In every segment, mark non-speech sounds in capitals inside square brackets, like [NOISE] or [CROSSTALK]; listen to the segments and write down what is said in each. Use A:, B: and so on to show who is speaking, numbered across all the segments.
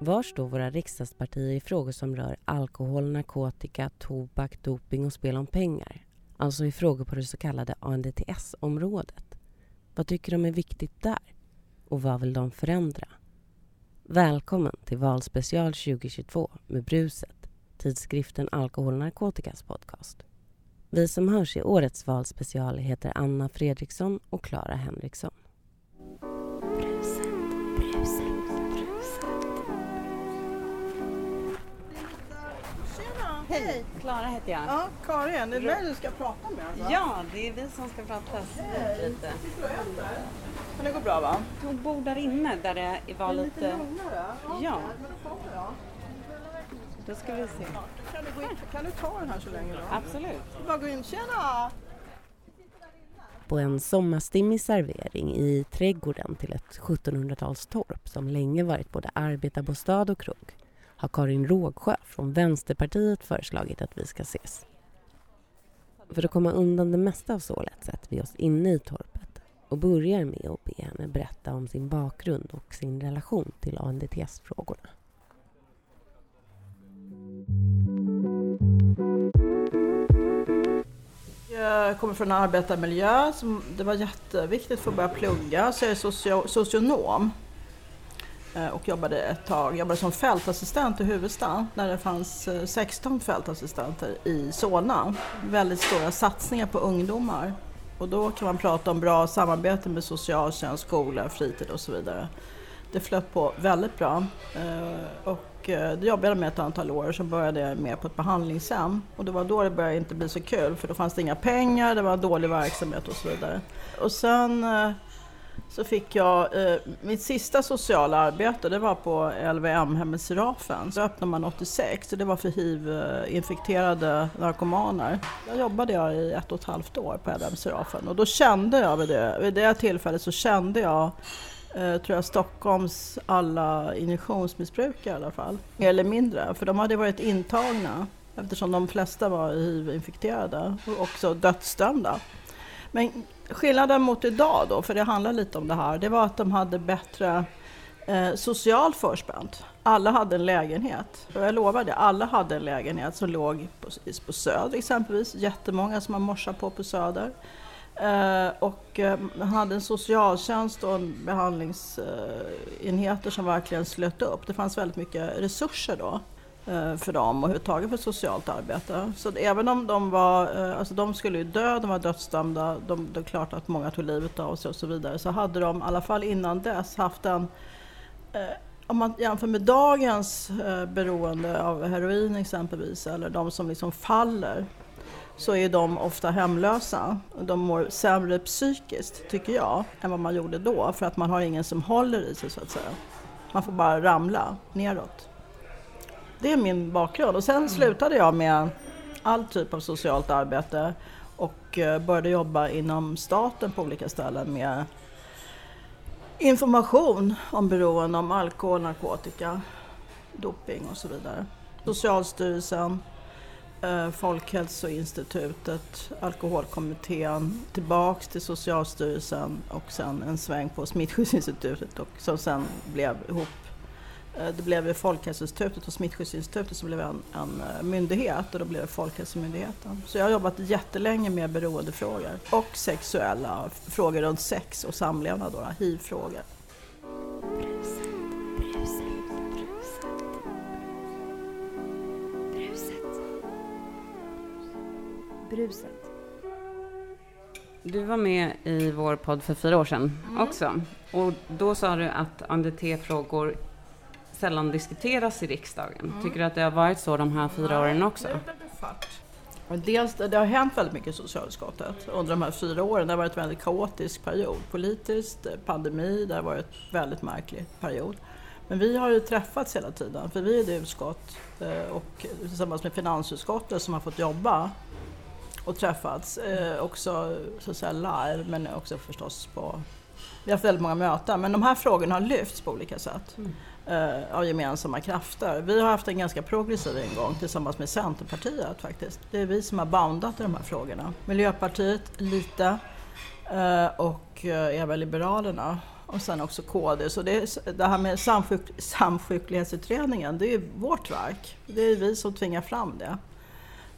A: Var står våra riksdagspartier i frågor som rör alkohol, narkotika, tobak, doping och spel om pengar? Alltså i frågor på det så kallade ANDTS-området. Vad tycker de är viktigt där? Och vad vill de förändra? Välkommen till Valspecial 2022 med Bruset, tidskriften Alkohol och narkotikas podcast. Vi som hörs i årets valspecial heter Anna Fredriksson och Clara Henriksson. Bruset, bruset,
B: Hej, Klara heter jag.
C: Ja, Karin, det är mig du ska prata med alltså?
B: Ja, det är vi som ska prata lite.
C: Sitter du och äter? Men det går bra va?
B: Hon bor där inne där det var
C: Lite
B: lite...
C: lugnare?
B: Ja.
C: Men då kommer jag.
B: Då ska vi se.
C: Kan du, gå in, kan du ta den här så länge då?
B: Absolut.
C: Bara gå in. Tjena!
A: På en sommarstimmig servering i trädgården till ett 1700-talstorp som länge varit både arbetarbostad och krog har Karin Rågsjö från Vänsterpartiet föreslagit att vi ska ses. För att komma undan det mesta av sålet sätter vi oss inne i torpet och börjar med att be henne berätta om sin bakgrund och sin relation till ANDTS-frågorna.
C: Jag kommer från en arbetarmiljö. Som det var jätteviktigt för att börja plugga. Så jag är socio socionom. Eh, och jobbade ett tag jobbade som fältassistent i huvudstaden när det fanns eh, 16 fältassistenter i Solna. Väldigt stora satsningar på ungdomar. Och då kan man prata om bra samarbete med socialtjänst, skola, fritid och så vidare. Det flöt på väldigt bra. Eh, och det jobbade jag med ett antal år. Så började jag med på ett behandlingshem. Och det var då det började inte bli så kul. För då fanns det inga pengar, det var dålig verksamhet och så vidare. Och sen så fick jag, eh, mitt sista sociala arbete det var på LVM-hemmet Serafen. Så öppnade man 86 och det var för hiv-infekterade narkomaner. Där jobbade jag i ett och ett halvt år på LVM Serafen och då kände jag vid det, vid det tillfället så kände jag eh, tror jag Stockholms alla injektionsmissbrukare i alla fall. Mer eller mindre, för de hade varit intagna eftersom de flesta var hiv-infekterade och också dödsdömda. Men skillnaden mot idag då, för det handlar lite om det här, det var att de hade bättre eh, social förspänt. Alla hade en lägenhet. Och jag lovar det, alla hade en lägenhet som låg på, på Söder exempelvis. Jättemånga som man morsar på på Söder. Eh, och eh, man hade en socialtjänst och en behandlingsenheter som verkligen slöt upp. Det fanns väldigt mycket resurser då Eh, för dem och överhuvudtaget för socialt arbete. Så även om de var, eh, alltså de skulle ju dö, de var dödsdömda, de, det är klart att många tog livet av sig och så vidare, så hade de i alla fall innan dess haft en eh, om man jämför med dagens eh, beroende av heroin exempelvis, eller de som liksom faller, så är de ofta hemlösa. De mår sämre psykiskt, tycker jag, än vad man gjorde då, för att man har ingen som håller i sig så att säga. Man får bara ramla neråt. Det är min bakgrund. Och sen slutade jag med all typ av socialt arbete och eh, började jobba inom staten på olika ställen med information om beroende, om alkohol, narkotika, doping och så vidare. Socialstyrelsen, eh, Folkhälsoinstitutet, Alkoholkommittén, tillbaks till Socialstyrelsen och sen en sväng på Smittskyddsinstitutet och som sen blev ihop det blev Folkhälsoinstitutet och Smittskyddsinstitutet som blev en, en eh, myndighet och då blev det Folkhälsomyndigheten. Så jag har jobbat jättelänge med beroendefrågor och sexuella frågor runt sex och samlevnad, då, hiv-frågor.
D: Bruset.
B: Du var med i vår podd för fyra år sedan också. Och då sa du att ANDT-frågor sällan diskuteras i riksdagen. Tycker du att det har varit så de här fyra åren också?
C: Dels, det har hänt väldigt mycket i socialutskottet under de här fyra åren. Det har varit en väldigt kaotisk period. Politiskt, eh, pandemi, det har varit en väldigt märklig period. Men vi har ju träffats hela tiden, för vi är det utskott eh, och tillsammans med finansutskottet som har fått jobba och träffats. Eh, också så att säga live, men också förstås på... Vi har haft väldigt många möten, men de här frågorna har lyfts på olika sätt eh, av gemensamma krafter. Vi har haft en ganska progressiv ingång tillsammans med Centerpartiet faktiskt. Det är vi som har boundat i de här frågorna. Miljöpartiet lite eh, och eh, även Liberalerna och sen också KD. Så det, det här med samsjuk, samsjuklighetsutredningen, det är vårt verk. Det är vi som tvingar fram det.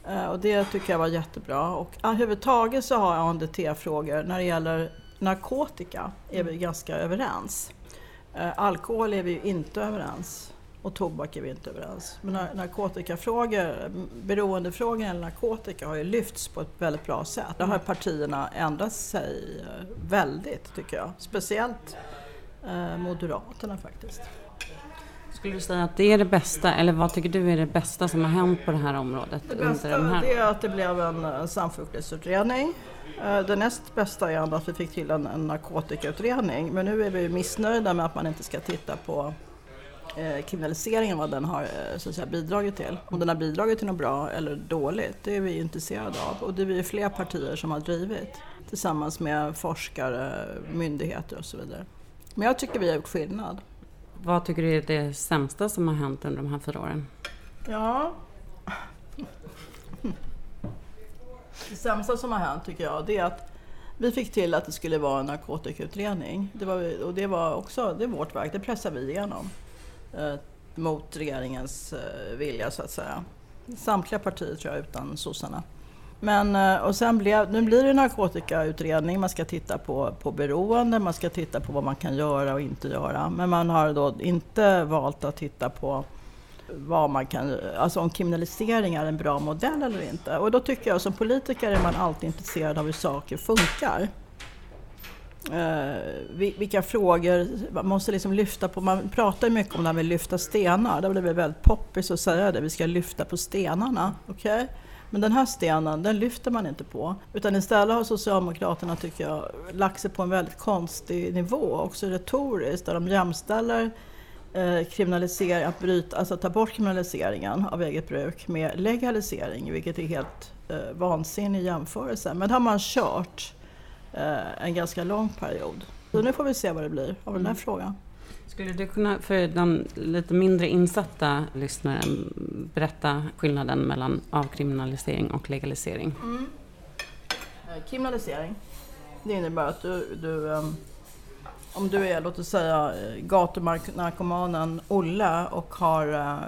C: Eh, och det tycker jag var jättebra. Och överhuvudtaget så har ANDT-frågor när det gäller narkotika är vi ganska överens. Eh, alkohol är vi ju inte överens och tobak är vi inte överens. Men narkotikafrågor, beroendefrågor eller narkotika har ju lyfts på ett väldigt bra sätt. Där har partierna ändrat sig eh, väldigt tycker jag. Speciellt eh, Moderaterna faktiskt.
B: Skulle du säga att det är det bästa, eller vad tycker du är det bästa som har hänt på det här området
C: Det
B: under
C: bästa
B: den här?
C: det är att det blev en, en samsjuklighetsutredning. Eh, Det näst bästa är ändå att vi fick till en, en narkotikautredning. Men nu är vi missnöjda med att man inte ska titta på eh, kriminaliseringen, vad den har eh, så att säga, bidragit till. Om den har bidragit till något bra eller dåligt, det är vi intresserade av. Och det är vi fler partier som har drivit tillsammans med forskare, myndigheter och så vidare. Men jag tycker vi har gjort skillnad.
B: Vad tycker du är det sämsta som har hänt under de här fyra åren?
C: Ja. Det sämsta som har hänt tycker jag det är att vi fick till att det skulle vara en narkotikautredning. Det var, och det var också det är vårt verk, det pressade vi igenom. Eh, mot regeringens eh, vilja så att säga. Samtliga partier tror jag utan sossarna. Men eh, och sen blev, nu blir det en narkotikautredning, man ska titta på, på beroende, man ska titta på vad man kan göra och inte göra. Men man har då inte valt att titta på vad man kan, alltså om kriminalisering är en bra modell eller inte. Och då tycker jag som politiker är man alltid intresserad av hur saker funkar. Eh, vilka frågor man måste liksom lyfta på. Man pratar mycket om det här med lyfta stenar. Det blir väldigt poppis att säga det. Vi ska lyfta på stenarna. Okay? Men den här stenen, den lyfter man inte på. Utan istället har Socialdemokraterna, tycker jag, lagt sig på en väldigt konstig nivå, också retoriskt, där de jämställer eh, kriminalisering, att bryta, alltså ta bort kriminaliseringen av eget bruk med legalisering, vilket är helt eh, vansinnig jämförelse. Men det har man kört eh, en ganska lång period. Så nu får vi se vad det blir av den här frågan.
B: Skulle du kunna, för den lite mindre insatta lyssnaren, berätta skillnaden mellan avkriminalisering och legalisering? Mm.
C: Eh, kriminalisering, det innebär att du, du ehm, om du är, låt oss säga, eh, gatunarkomanen Olle och har eh,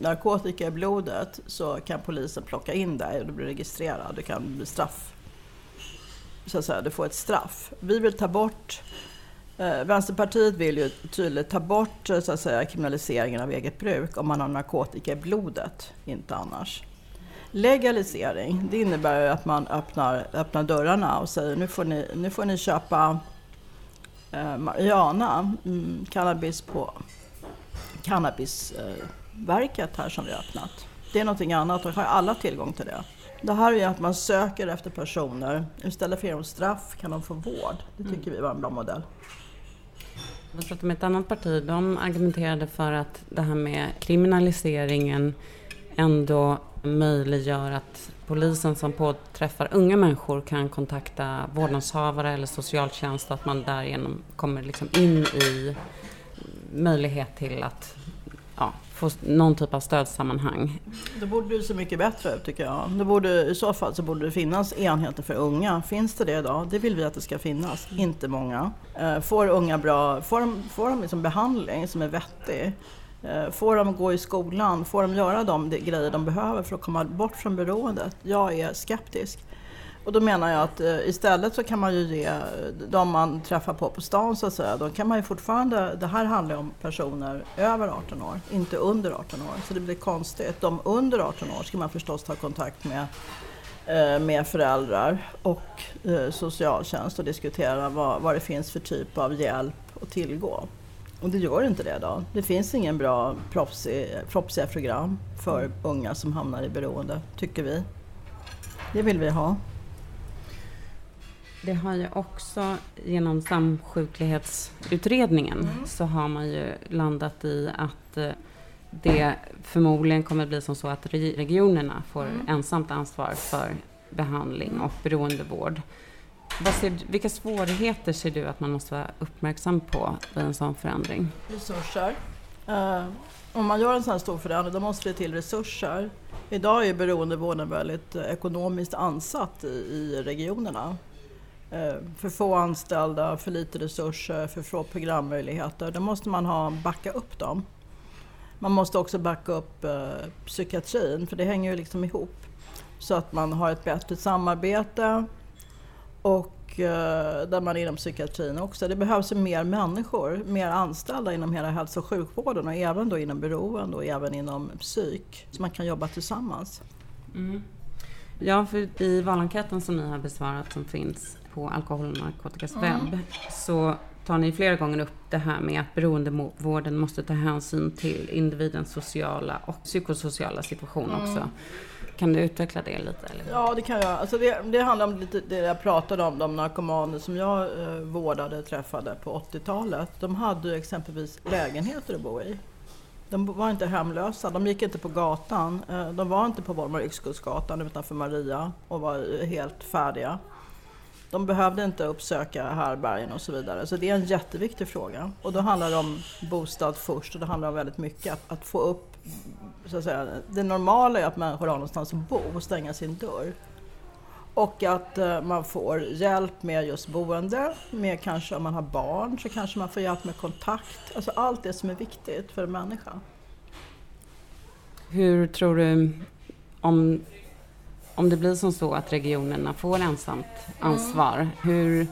C: narkotika i blodet så kan polisen plocka in dig och du blir registrerad. Du kan bli straff. Så att säga, du får ett straff. Vi vill ta bort Eh, Vänsterpartiet vill ju tydligt ta bort eh, så att säga, kriminaliseringen av eget bruk om man har narkotika i blodet, inte annars. Legalisering, det innebär ju att man öppnar, öppnar dörrarna och säger nu får ni, nu får ni köpa eh, marijuana, mm, cannabis på cannabisverket här som vi har öppnat. Det är någonting annat och har alla tillgång till det. Det här är ju att man söker efter personer. Istället för att ge dem straff kan de få vård. Det tycker vi var en bra modell.
B: Jag pratade med ett annat parti, de argumenterade för att det här med kriminaliseringen ändå möjliggör att polisen som påträffar unga människor kan kontakta vårdnadshavare eller socialtjänst och att man därigenom kommer liksom in i möjlighet till att ja, få någon typ av stödsammanhang.
C: Det borde ju se mycket bättre ut tycker jag. Det borde, I så fall så borde det finnas enheter för unga. Finns det det idag? Det vill vi att det ska finnas. Inte många. Eh, får unga bra, får de, får de liksom behandling som är vettig? Eh, får de gå i skolan? Får de göra de grejer de behöver för att komma bort från beroendet? Jag är skeptisk. Och då menar jag att eh, istället så kan man ju ge eh, de man träffar på på stan så att säga, då kan man ju fortfarande, det här handlar ju om personer över 18 år, inte under 18 år. Så det blir konstigt. De under 18 år ska man förstås ta kontakt med, eh, med föräldrar och socialtjänst och diskutera vad, vad det finns för typ av hjälp att tillgå. Och det gör inte det idag. Det finns ingen bra proffsig, propsiga program för unga som hamnar i beroende, tycker vi. Det vill vi ha.
B: Det har ju också genom samsjuklighetsutredningen så har man ju landat i att eh, det förmodligen kommer bli som så att re- regionerna får ensamt ansvar för behandling och beroendevård. Vad ser, vilka svårigheter ser du att man måste vara uppmärksam på vid en sån förändring?
C: resurser. Eh, om man gör en sån här stor förändring då måste det till resurser. Idag är beroendevården väldigt eh, ekonomiskt ansatt i, i regionerna. Eh, för få anställda, för lite resurser, för få programmöjligheter. Då måste man ha, backa upp dem. Man måste också backa upp eh, psykiatrin, för det hänger ju liksom ihop. Så att man har ett bättre samarbete och eh, där man inom psykiatrin också. Det behövs ju mer människor, mer anställda inom hela hälso och sjukvården och även då inom beroende och även inom psyk. Så man kan jobba tillsammans.
B: Mm. Ja, för i valenkäten som ni har besvarat som finns på Alkohol och narkotikas webb så tar ni flera gånger upp det här med att beroendevården måste ta hänsyn till individens sociala och psykosociala situation också. Kan du utveckla det lite? Eller?
C: Ja, det kan jag. Alltså det, det handlar om lite det jag pratade om, de narkomaner som jag eh, vårdade träffade på 80-talet. De hade exempelvis lägenheter att bo i. De var inte hemlösa, de gick inte på gatan. Eh, de var inte på Volmar Yxkullsgatan utanför Maria och var helt färdiga. De behövde inte uppsöka härbärgen och så vidare. Så det är en jätteviktig fråga. Och då handlar det om bostad först och det handlar om väldigt mycket att, att få upp så att säga, det normala är att människor har någonstans att bo och stänga sin dörr. Och att eh, man får hjälp med just boende, med kanske om man har barn så kanske man får hjälp med kontakt. Alltså allt det som är viktigt för en människa.
B: Hur tror du om, om det blir som så att regionerna får ensamt ansvar, hur,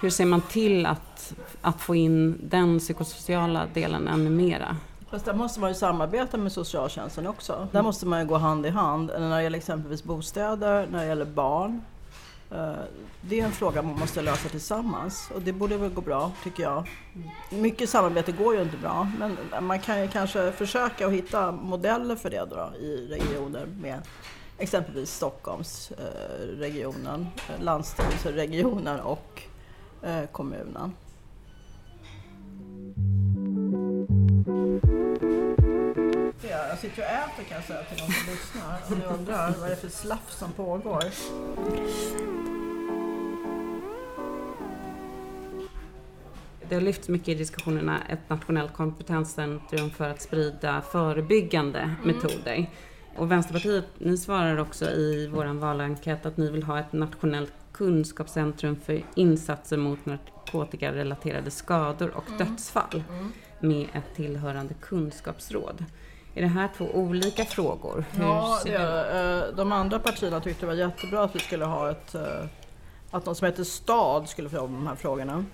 B: hur ser man till att, att få in den psykosociala delen ännu mera?
C: Fast där måste man ju samarbeta med socialtjänsten också. Där måste man ju gå hand i hand när det gäller exempelvis bostäder, när det gäller barn. Eh, Det är en fråga man måste lösa tillsammans och det borde väl gå bra tycker jag. Mycket samarbete går ju inte bra men man kan ju kanske försöka att hitta modeller för det då i regioner med exempelvis Stockholmsregionen, landstingsregionen och eh, kommunen. Jag sitter och äter kan jag säga till de som lyssnar om ni undrar vad det är för slafs som pågår.
B: Det har lyfts mycket i diskussionerna ett nationellt kompetenscentrum för att sprida förebyggande metoder. Och Vänsterpartiet, ni svarar också i vår valenkät att ni vill ha ett nationellt kunskapscentrum för insatser mot narkotikarelaterade skador och dödsfall med ett tillhörande kunskapsråd. Är det här två olika frågor? Hur
C: Ja, det är. Eh, de andra partierna tyckte det var jättebra att vi skulle ha ett... eh, Att någon som heter STAD skulle få jobba med de här frågorna.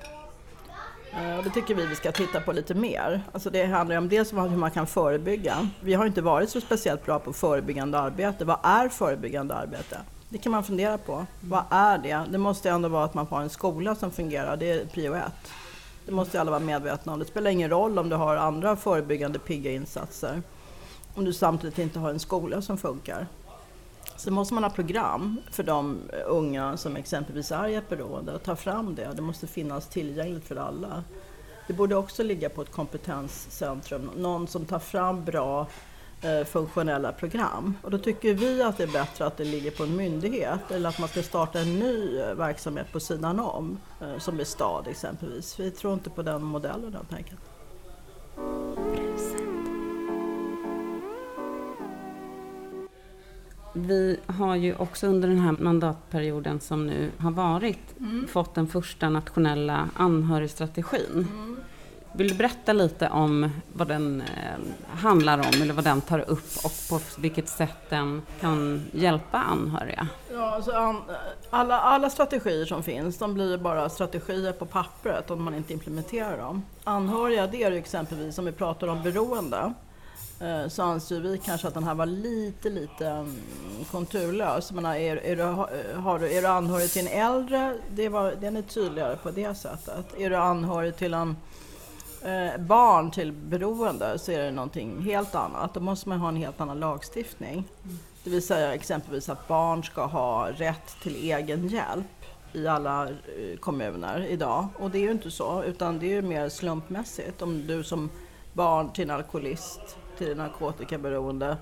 C: Eh, och Det tycker vi vi ska titta på lite mer. Alltså det handlar ju om dels om hur man kan förebygga. Vi har inte varit så speciellt bra på förebyggande arbete. Vad är förebyggande arbete? Det kan man fundera på. Vad är det? Det måste ändå vara att man har en skola som fungerar. Det är prio ett. Det måste alla vara medvetna om. Det spelar ingen roll om du har andra förebyggande pigga insatser. Om du samtidigt inte har en skola som funkar. Så måste man ha program för de unga som exempelvis är i ett beroende och ta fram det. Det måste finnas tillgängligt för alla. Det borde också ligga på ett kompetenscentrum, någon som tar fram bra eh, funktionella program. Och då tycker vi att det är bättre att det ligger på en myndighet eller att man ska starta en ny verksamhet på sidan om, eh, som är stad exempelvis. Vi tror inte på den modellen helt enkelt.
B: Vi har ju också under den här mandatperioden som nu har varit fått den första nationella anhörigstrategin. Vill du berätta lite om vad den eh, handlar om eller vad den tar upp och på vilket sätt den kan hjälpa anhöriga?
C: Ja, alltså, alla, alla strategier som finns, de blir bara strategier på pappret om man inte implementerar dem. Anhöriga, det är ju exempelvis, om vi pratar om beroende, Eh, så anser vi kanske att den här var lite, lite mm, konturlös. Jag menar, är, är, du, eh, har du, är du anhörig till en äldre, det var, den är tydligare på det sättet. Är du anhörig till en eh, barn till beroende så är det någonting helt annat. Då måste man ha en helt annan lagstiftning. Det vill säga exempelvis att barn ska ha rätt till egen hjälp i alla eh, kommuner idag. Och det är ju inte så, utan det är ju mer slumpmässigt. Om du som barn till en alkoholist, till en narkotikaberoende,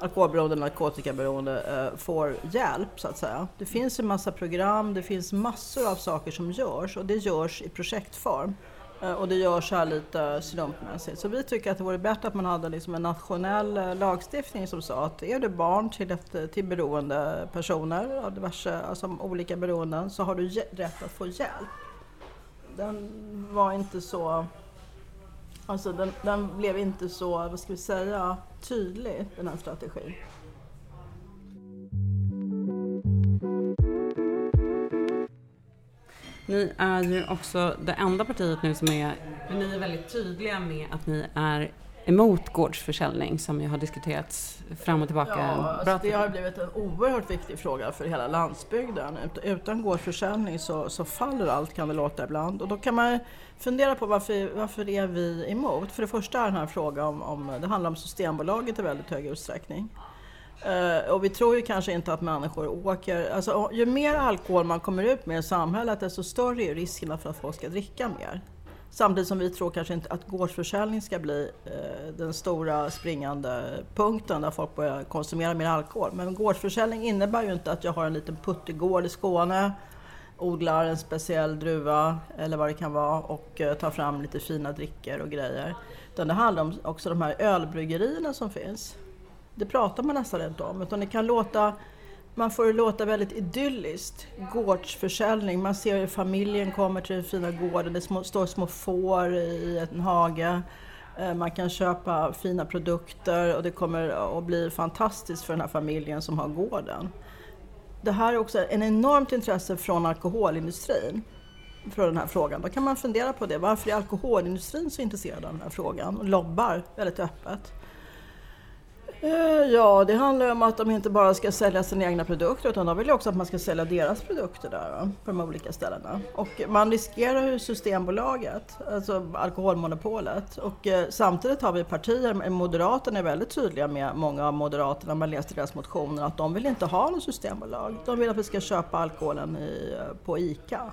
C: alkoholberoende, narkotikaberoende eh, får hjälp så att säga. Det finns en massa program, det finns massor av saker som görs och det görs i projektform. Eh, Och det görs här lite slumpmässigt. Så vi tycker att det vore bättre att man hade liksom en nationell eh, lagstiftning som sa att är du barn till, ett, eh, till beroende personer av diverse, alltså olika beroenden så har du rätt att få hjälp. Den var inte så... Alltså den, den blev inte så, vad ska vi säga, tydlig den här strategin.
B: Ni är ju också det enda partiet nu som är, men ni är väldigt tydliga med att ni är emot gårdsförsäljning som ju har diskuterats fram och tillbaka.
C: Ja, alltså det har blivit en oerhört viktig fråga för hela landsbygden. Ut- Utan gårdsförsäljning så, så faller allt kan det låta ibland. Och då kan man fundera på varför, varför är vi emot? För det första är den här frågan om, om det handlar om Systembolaget i väldigt hög utsträckning. Eh, och vi tror ju kanske inte att människor åker... Alltså, ju mer alkohol man kommer ut med i samhället desto större är riskerna för att folk ska dricka mer. Samtidigt som vi tror kanske inte att gårdsförsäljning ska bli eh, den stora springande punkten där folk börjar konsumera mer alkohol. Men gårdsförsäljning innebär ju inte att jag har en liten puttegård i Skåne, odlar en speciell druva eller vad det kan vara och eh, tar fram lite fina drickor och grejer. Utan det handlar om också de här ölbryggerierna som finns. Det pratar man nästan inte om utan det kan låta man får det låta väldigt idylliskt. Gårdsförsäljning, man ser hur familjen kommer till den fina gården, det små, står små får i en hage. Eh, man kan köpa fina produkter och det kommer att bli fantastiskt för den här familjen som har gården. Det här är också en enormt intresse från alkoholindustrin för den här frågan. Då kan man fundera på det. Varför är alkoholindustrin så intresserad av den här frågan och lobbar väldigt öppet? Eh, ja, det handlar om att de inte bara ska sälja sina egna produkter utan de vill ju också att man ska sälja deras produkter där på de olika ställena. Och man riskerar ju Systembolaget, alltså alkoholmonopolet. Och eh, samtidigt har vi partier, Moderaterna är väldigt tydliga med, många av Moderaterna, man läser deras motioner, att de vill inte ha något Systembolag. De vill att vi ska köpa alkoholen i, eh, på ICA.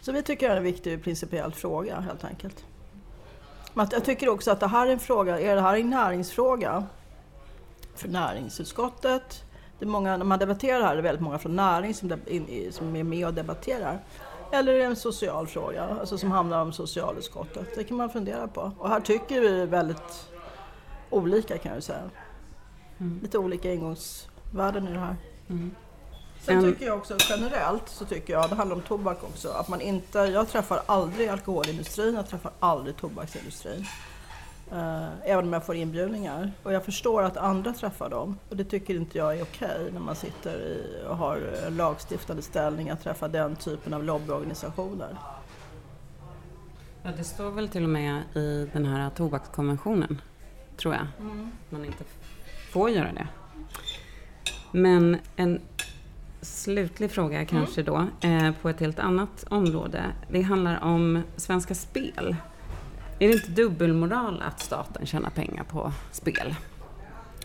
C: Så vi tycker det är en viktig principiell fråga helt enkelt. Men jag tycker också att det här är en fråga, är det här en näringsfråga för näringsutskottet? Det är många, när man debatterar här är det väldigt många från näring som, som är med och debatterar. Eller är det en social fråga, alltså som handlar om socialutskottet? Det kan man fundera på. Och här tycker vi väldigt olika kan jag säga. Lite olika ingångsvärden i det här.
B: Mm.
C: Sen
B: En-
C: tycker jag också generellt, så tycker jag, det handlar om tobak också, att man inte, jag träffar aldrig alkoholindustrin, jag träffar aldrig tobaksindustrin. Eh, även om jag får inbjudningar. Och jag förstår att andra träffar dem. Och det tycker inte jag är okej när man sitter i, och har eh, lagstiftande ställning att träffa den typen av lobbyorganisationer.
B: Ja, det står väl till och med i den här tobakskonventionen, tror jag. Man inte får göra det. Men en slutlig fråga kanske då, eh, på ett helt annat område. Det handlar om Svenska Spel. Är det inte dubbelmoral att staten tjänar pengar på spel?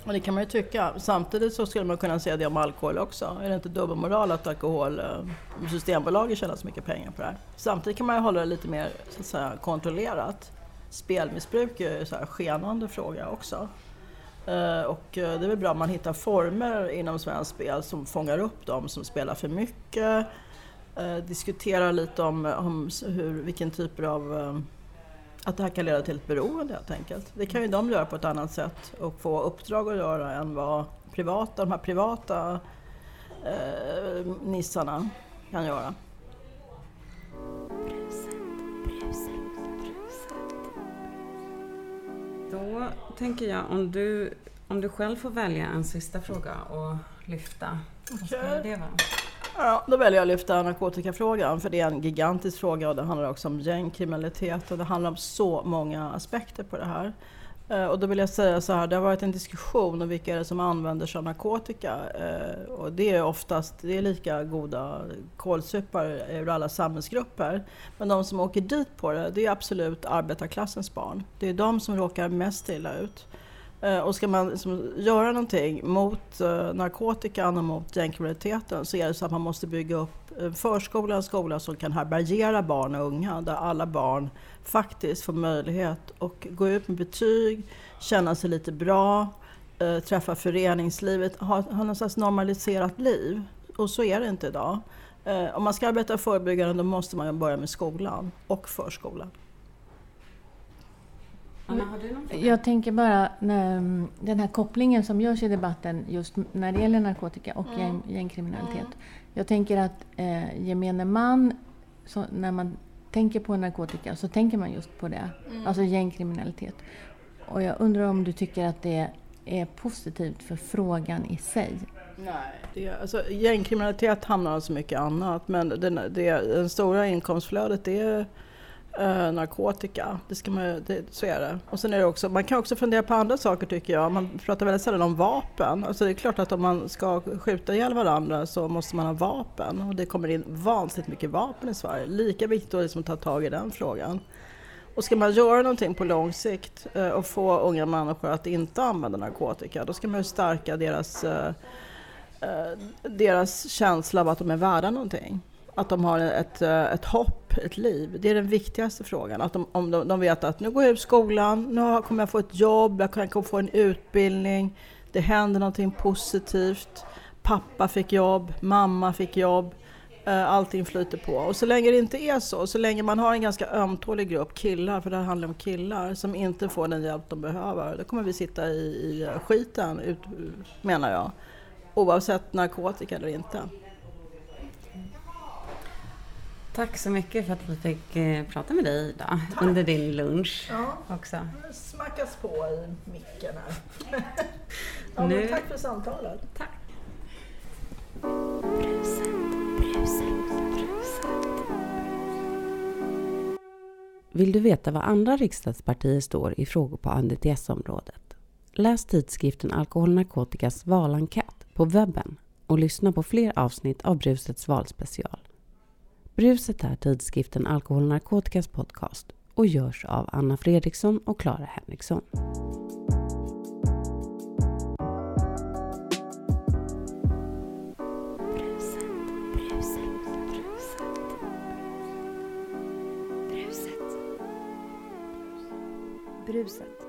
C: Och det kan man ju tycka. Samtidigt så skulle man kunna säga det om alkohol också. Är det inte dubbelmoral att alkohol, eh, Systembolaget tjänar så mycket pengar på det här? Samtidigt kan man ju hålla det lite mer så att säga, kontrollerat. Spelmissbruk är ju en skenande fråga också. Eh, och eh, det är väl bra om man hittar former inom svensk spel som fångar upp de som spelar för mycket. Eh, diskuterar lite om, om hur, vilken typ av att det här kan leda till ett beroende helt enkelt. Det kan ju de göra på ett annat sätt och få uppdrag att göra än vad privata, de här privata eh, nissarna kan göra.
B: Då tänker jag om du, om du själv får välja en sista fråga och lyfta. Vad det vara?
C: Ja, då väljer jag att lyfta narkotikafrågan för det är en gigantisk fråga och det handlar också om gängkriminalitet och det handlar om så många aspekter på det här. Eh, och då vill jag säga så här, det har varit en diskussion om vilka är det som använder sig av narkotika. Eh, och det är oftast, det är lika goda kålsupare ur alla samhällsgrupper. Men de som åker dit på det, det är absolut arbetarklassens barn. Det är de som råkar mest illa ut. Eh, och ska man liksom göra någonting mot eh, narkotikan och mot gängkriminaliteten så är det så att man måste bygga upp en förskola och en skola som kan härbärgera barn och unga. Där alla barn faktiskt får möjlighet att gå ut med betyg, känna sig lite bra, eh, träffa föreningslivet, ha, ha något slags normaliserat liv. Och så är det inte idag. Om man ska arbeta förebyggande då måste man börja med skolan och förskolan.
B: Anna, har du någon fråga?
E: Jag tänker bara mm, den här kopplingen som görs i debatten just när det gäller narkotika och gäng, gängkriminalitet. Jag tänker att eh, gemene man, så när man tänker på narkotika så tänker man just på det. Alltså gängkriminalitet. Och jag undrar om du tycker att det är positivt för frågan i sig?
C: Nej. Det, alltså, gängkriminalitet hamnar så mycket annat men den, det, det stora inkomstflödet det är eh, narkotika. Det ska man, det, så är det. Och sen är det också, man kan också fundera på andra saker tycker jag. Man pratar väldigt sällan om vapen. Alltså det är klart att om man ska skjuta ihjäl varandra så måste man ha vapen. Och det kommer in vansinnigt mycket vapen i Sverige. Lika viktigt då liksom att ta tag i den frågan. Och ska man göra någonting på lång sikt eh, och få unga människor att inte använda narkotika då ska man ju stärka deras, eh, eh deras känsla av att de är värda någonting. Att de har ett, eh, ett hopp, ett liv. Det är den viktigaste frågan. Att de, om de, de vet att nu går jag ut skolan, nu kommer jag få ett jobb, jag kan få en utbildning. Det händer någonting positivt. Pappa fick jobb, mamma fick jobb. Eh, allting flyter på. Och så länge det inte är så, så länge man har en ganska ömtålig grupp killar, för det här handlar om killar, som inte får den hjälp de behöver, då kommer vi sitta i, i skiten, ut, menar jag. Oavsett narkotika eller inte.
B: Tack så mycket för att vi fick eh, prata med dig idag under din lunch
C: Ja,
B: också.
C: smackas på i micken här. [LAUGHS] ja,
B: Nu-
C: tack för samtalet.
D: Bruset, bruset, bruset.
A: Vill du veta vad andra riksdagspartier står i frågor på ANDTS-området? Läs tidskriften Alkohol och narkotikas valenkät på webben och lyssna på fler avsnitt av Brusets valspecial. Bruset är tidskriften Alkohol och narkotikas podcast och görs av Anna Fredriksson och Clara Henriksson.
D: Bruset, bruset, bruset. Bruset. Bruset.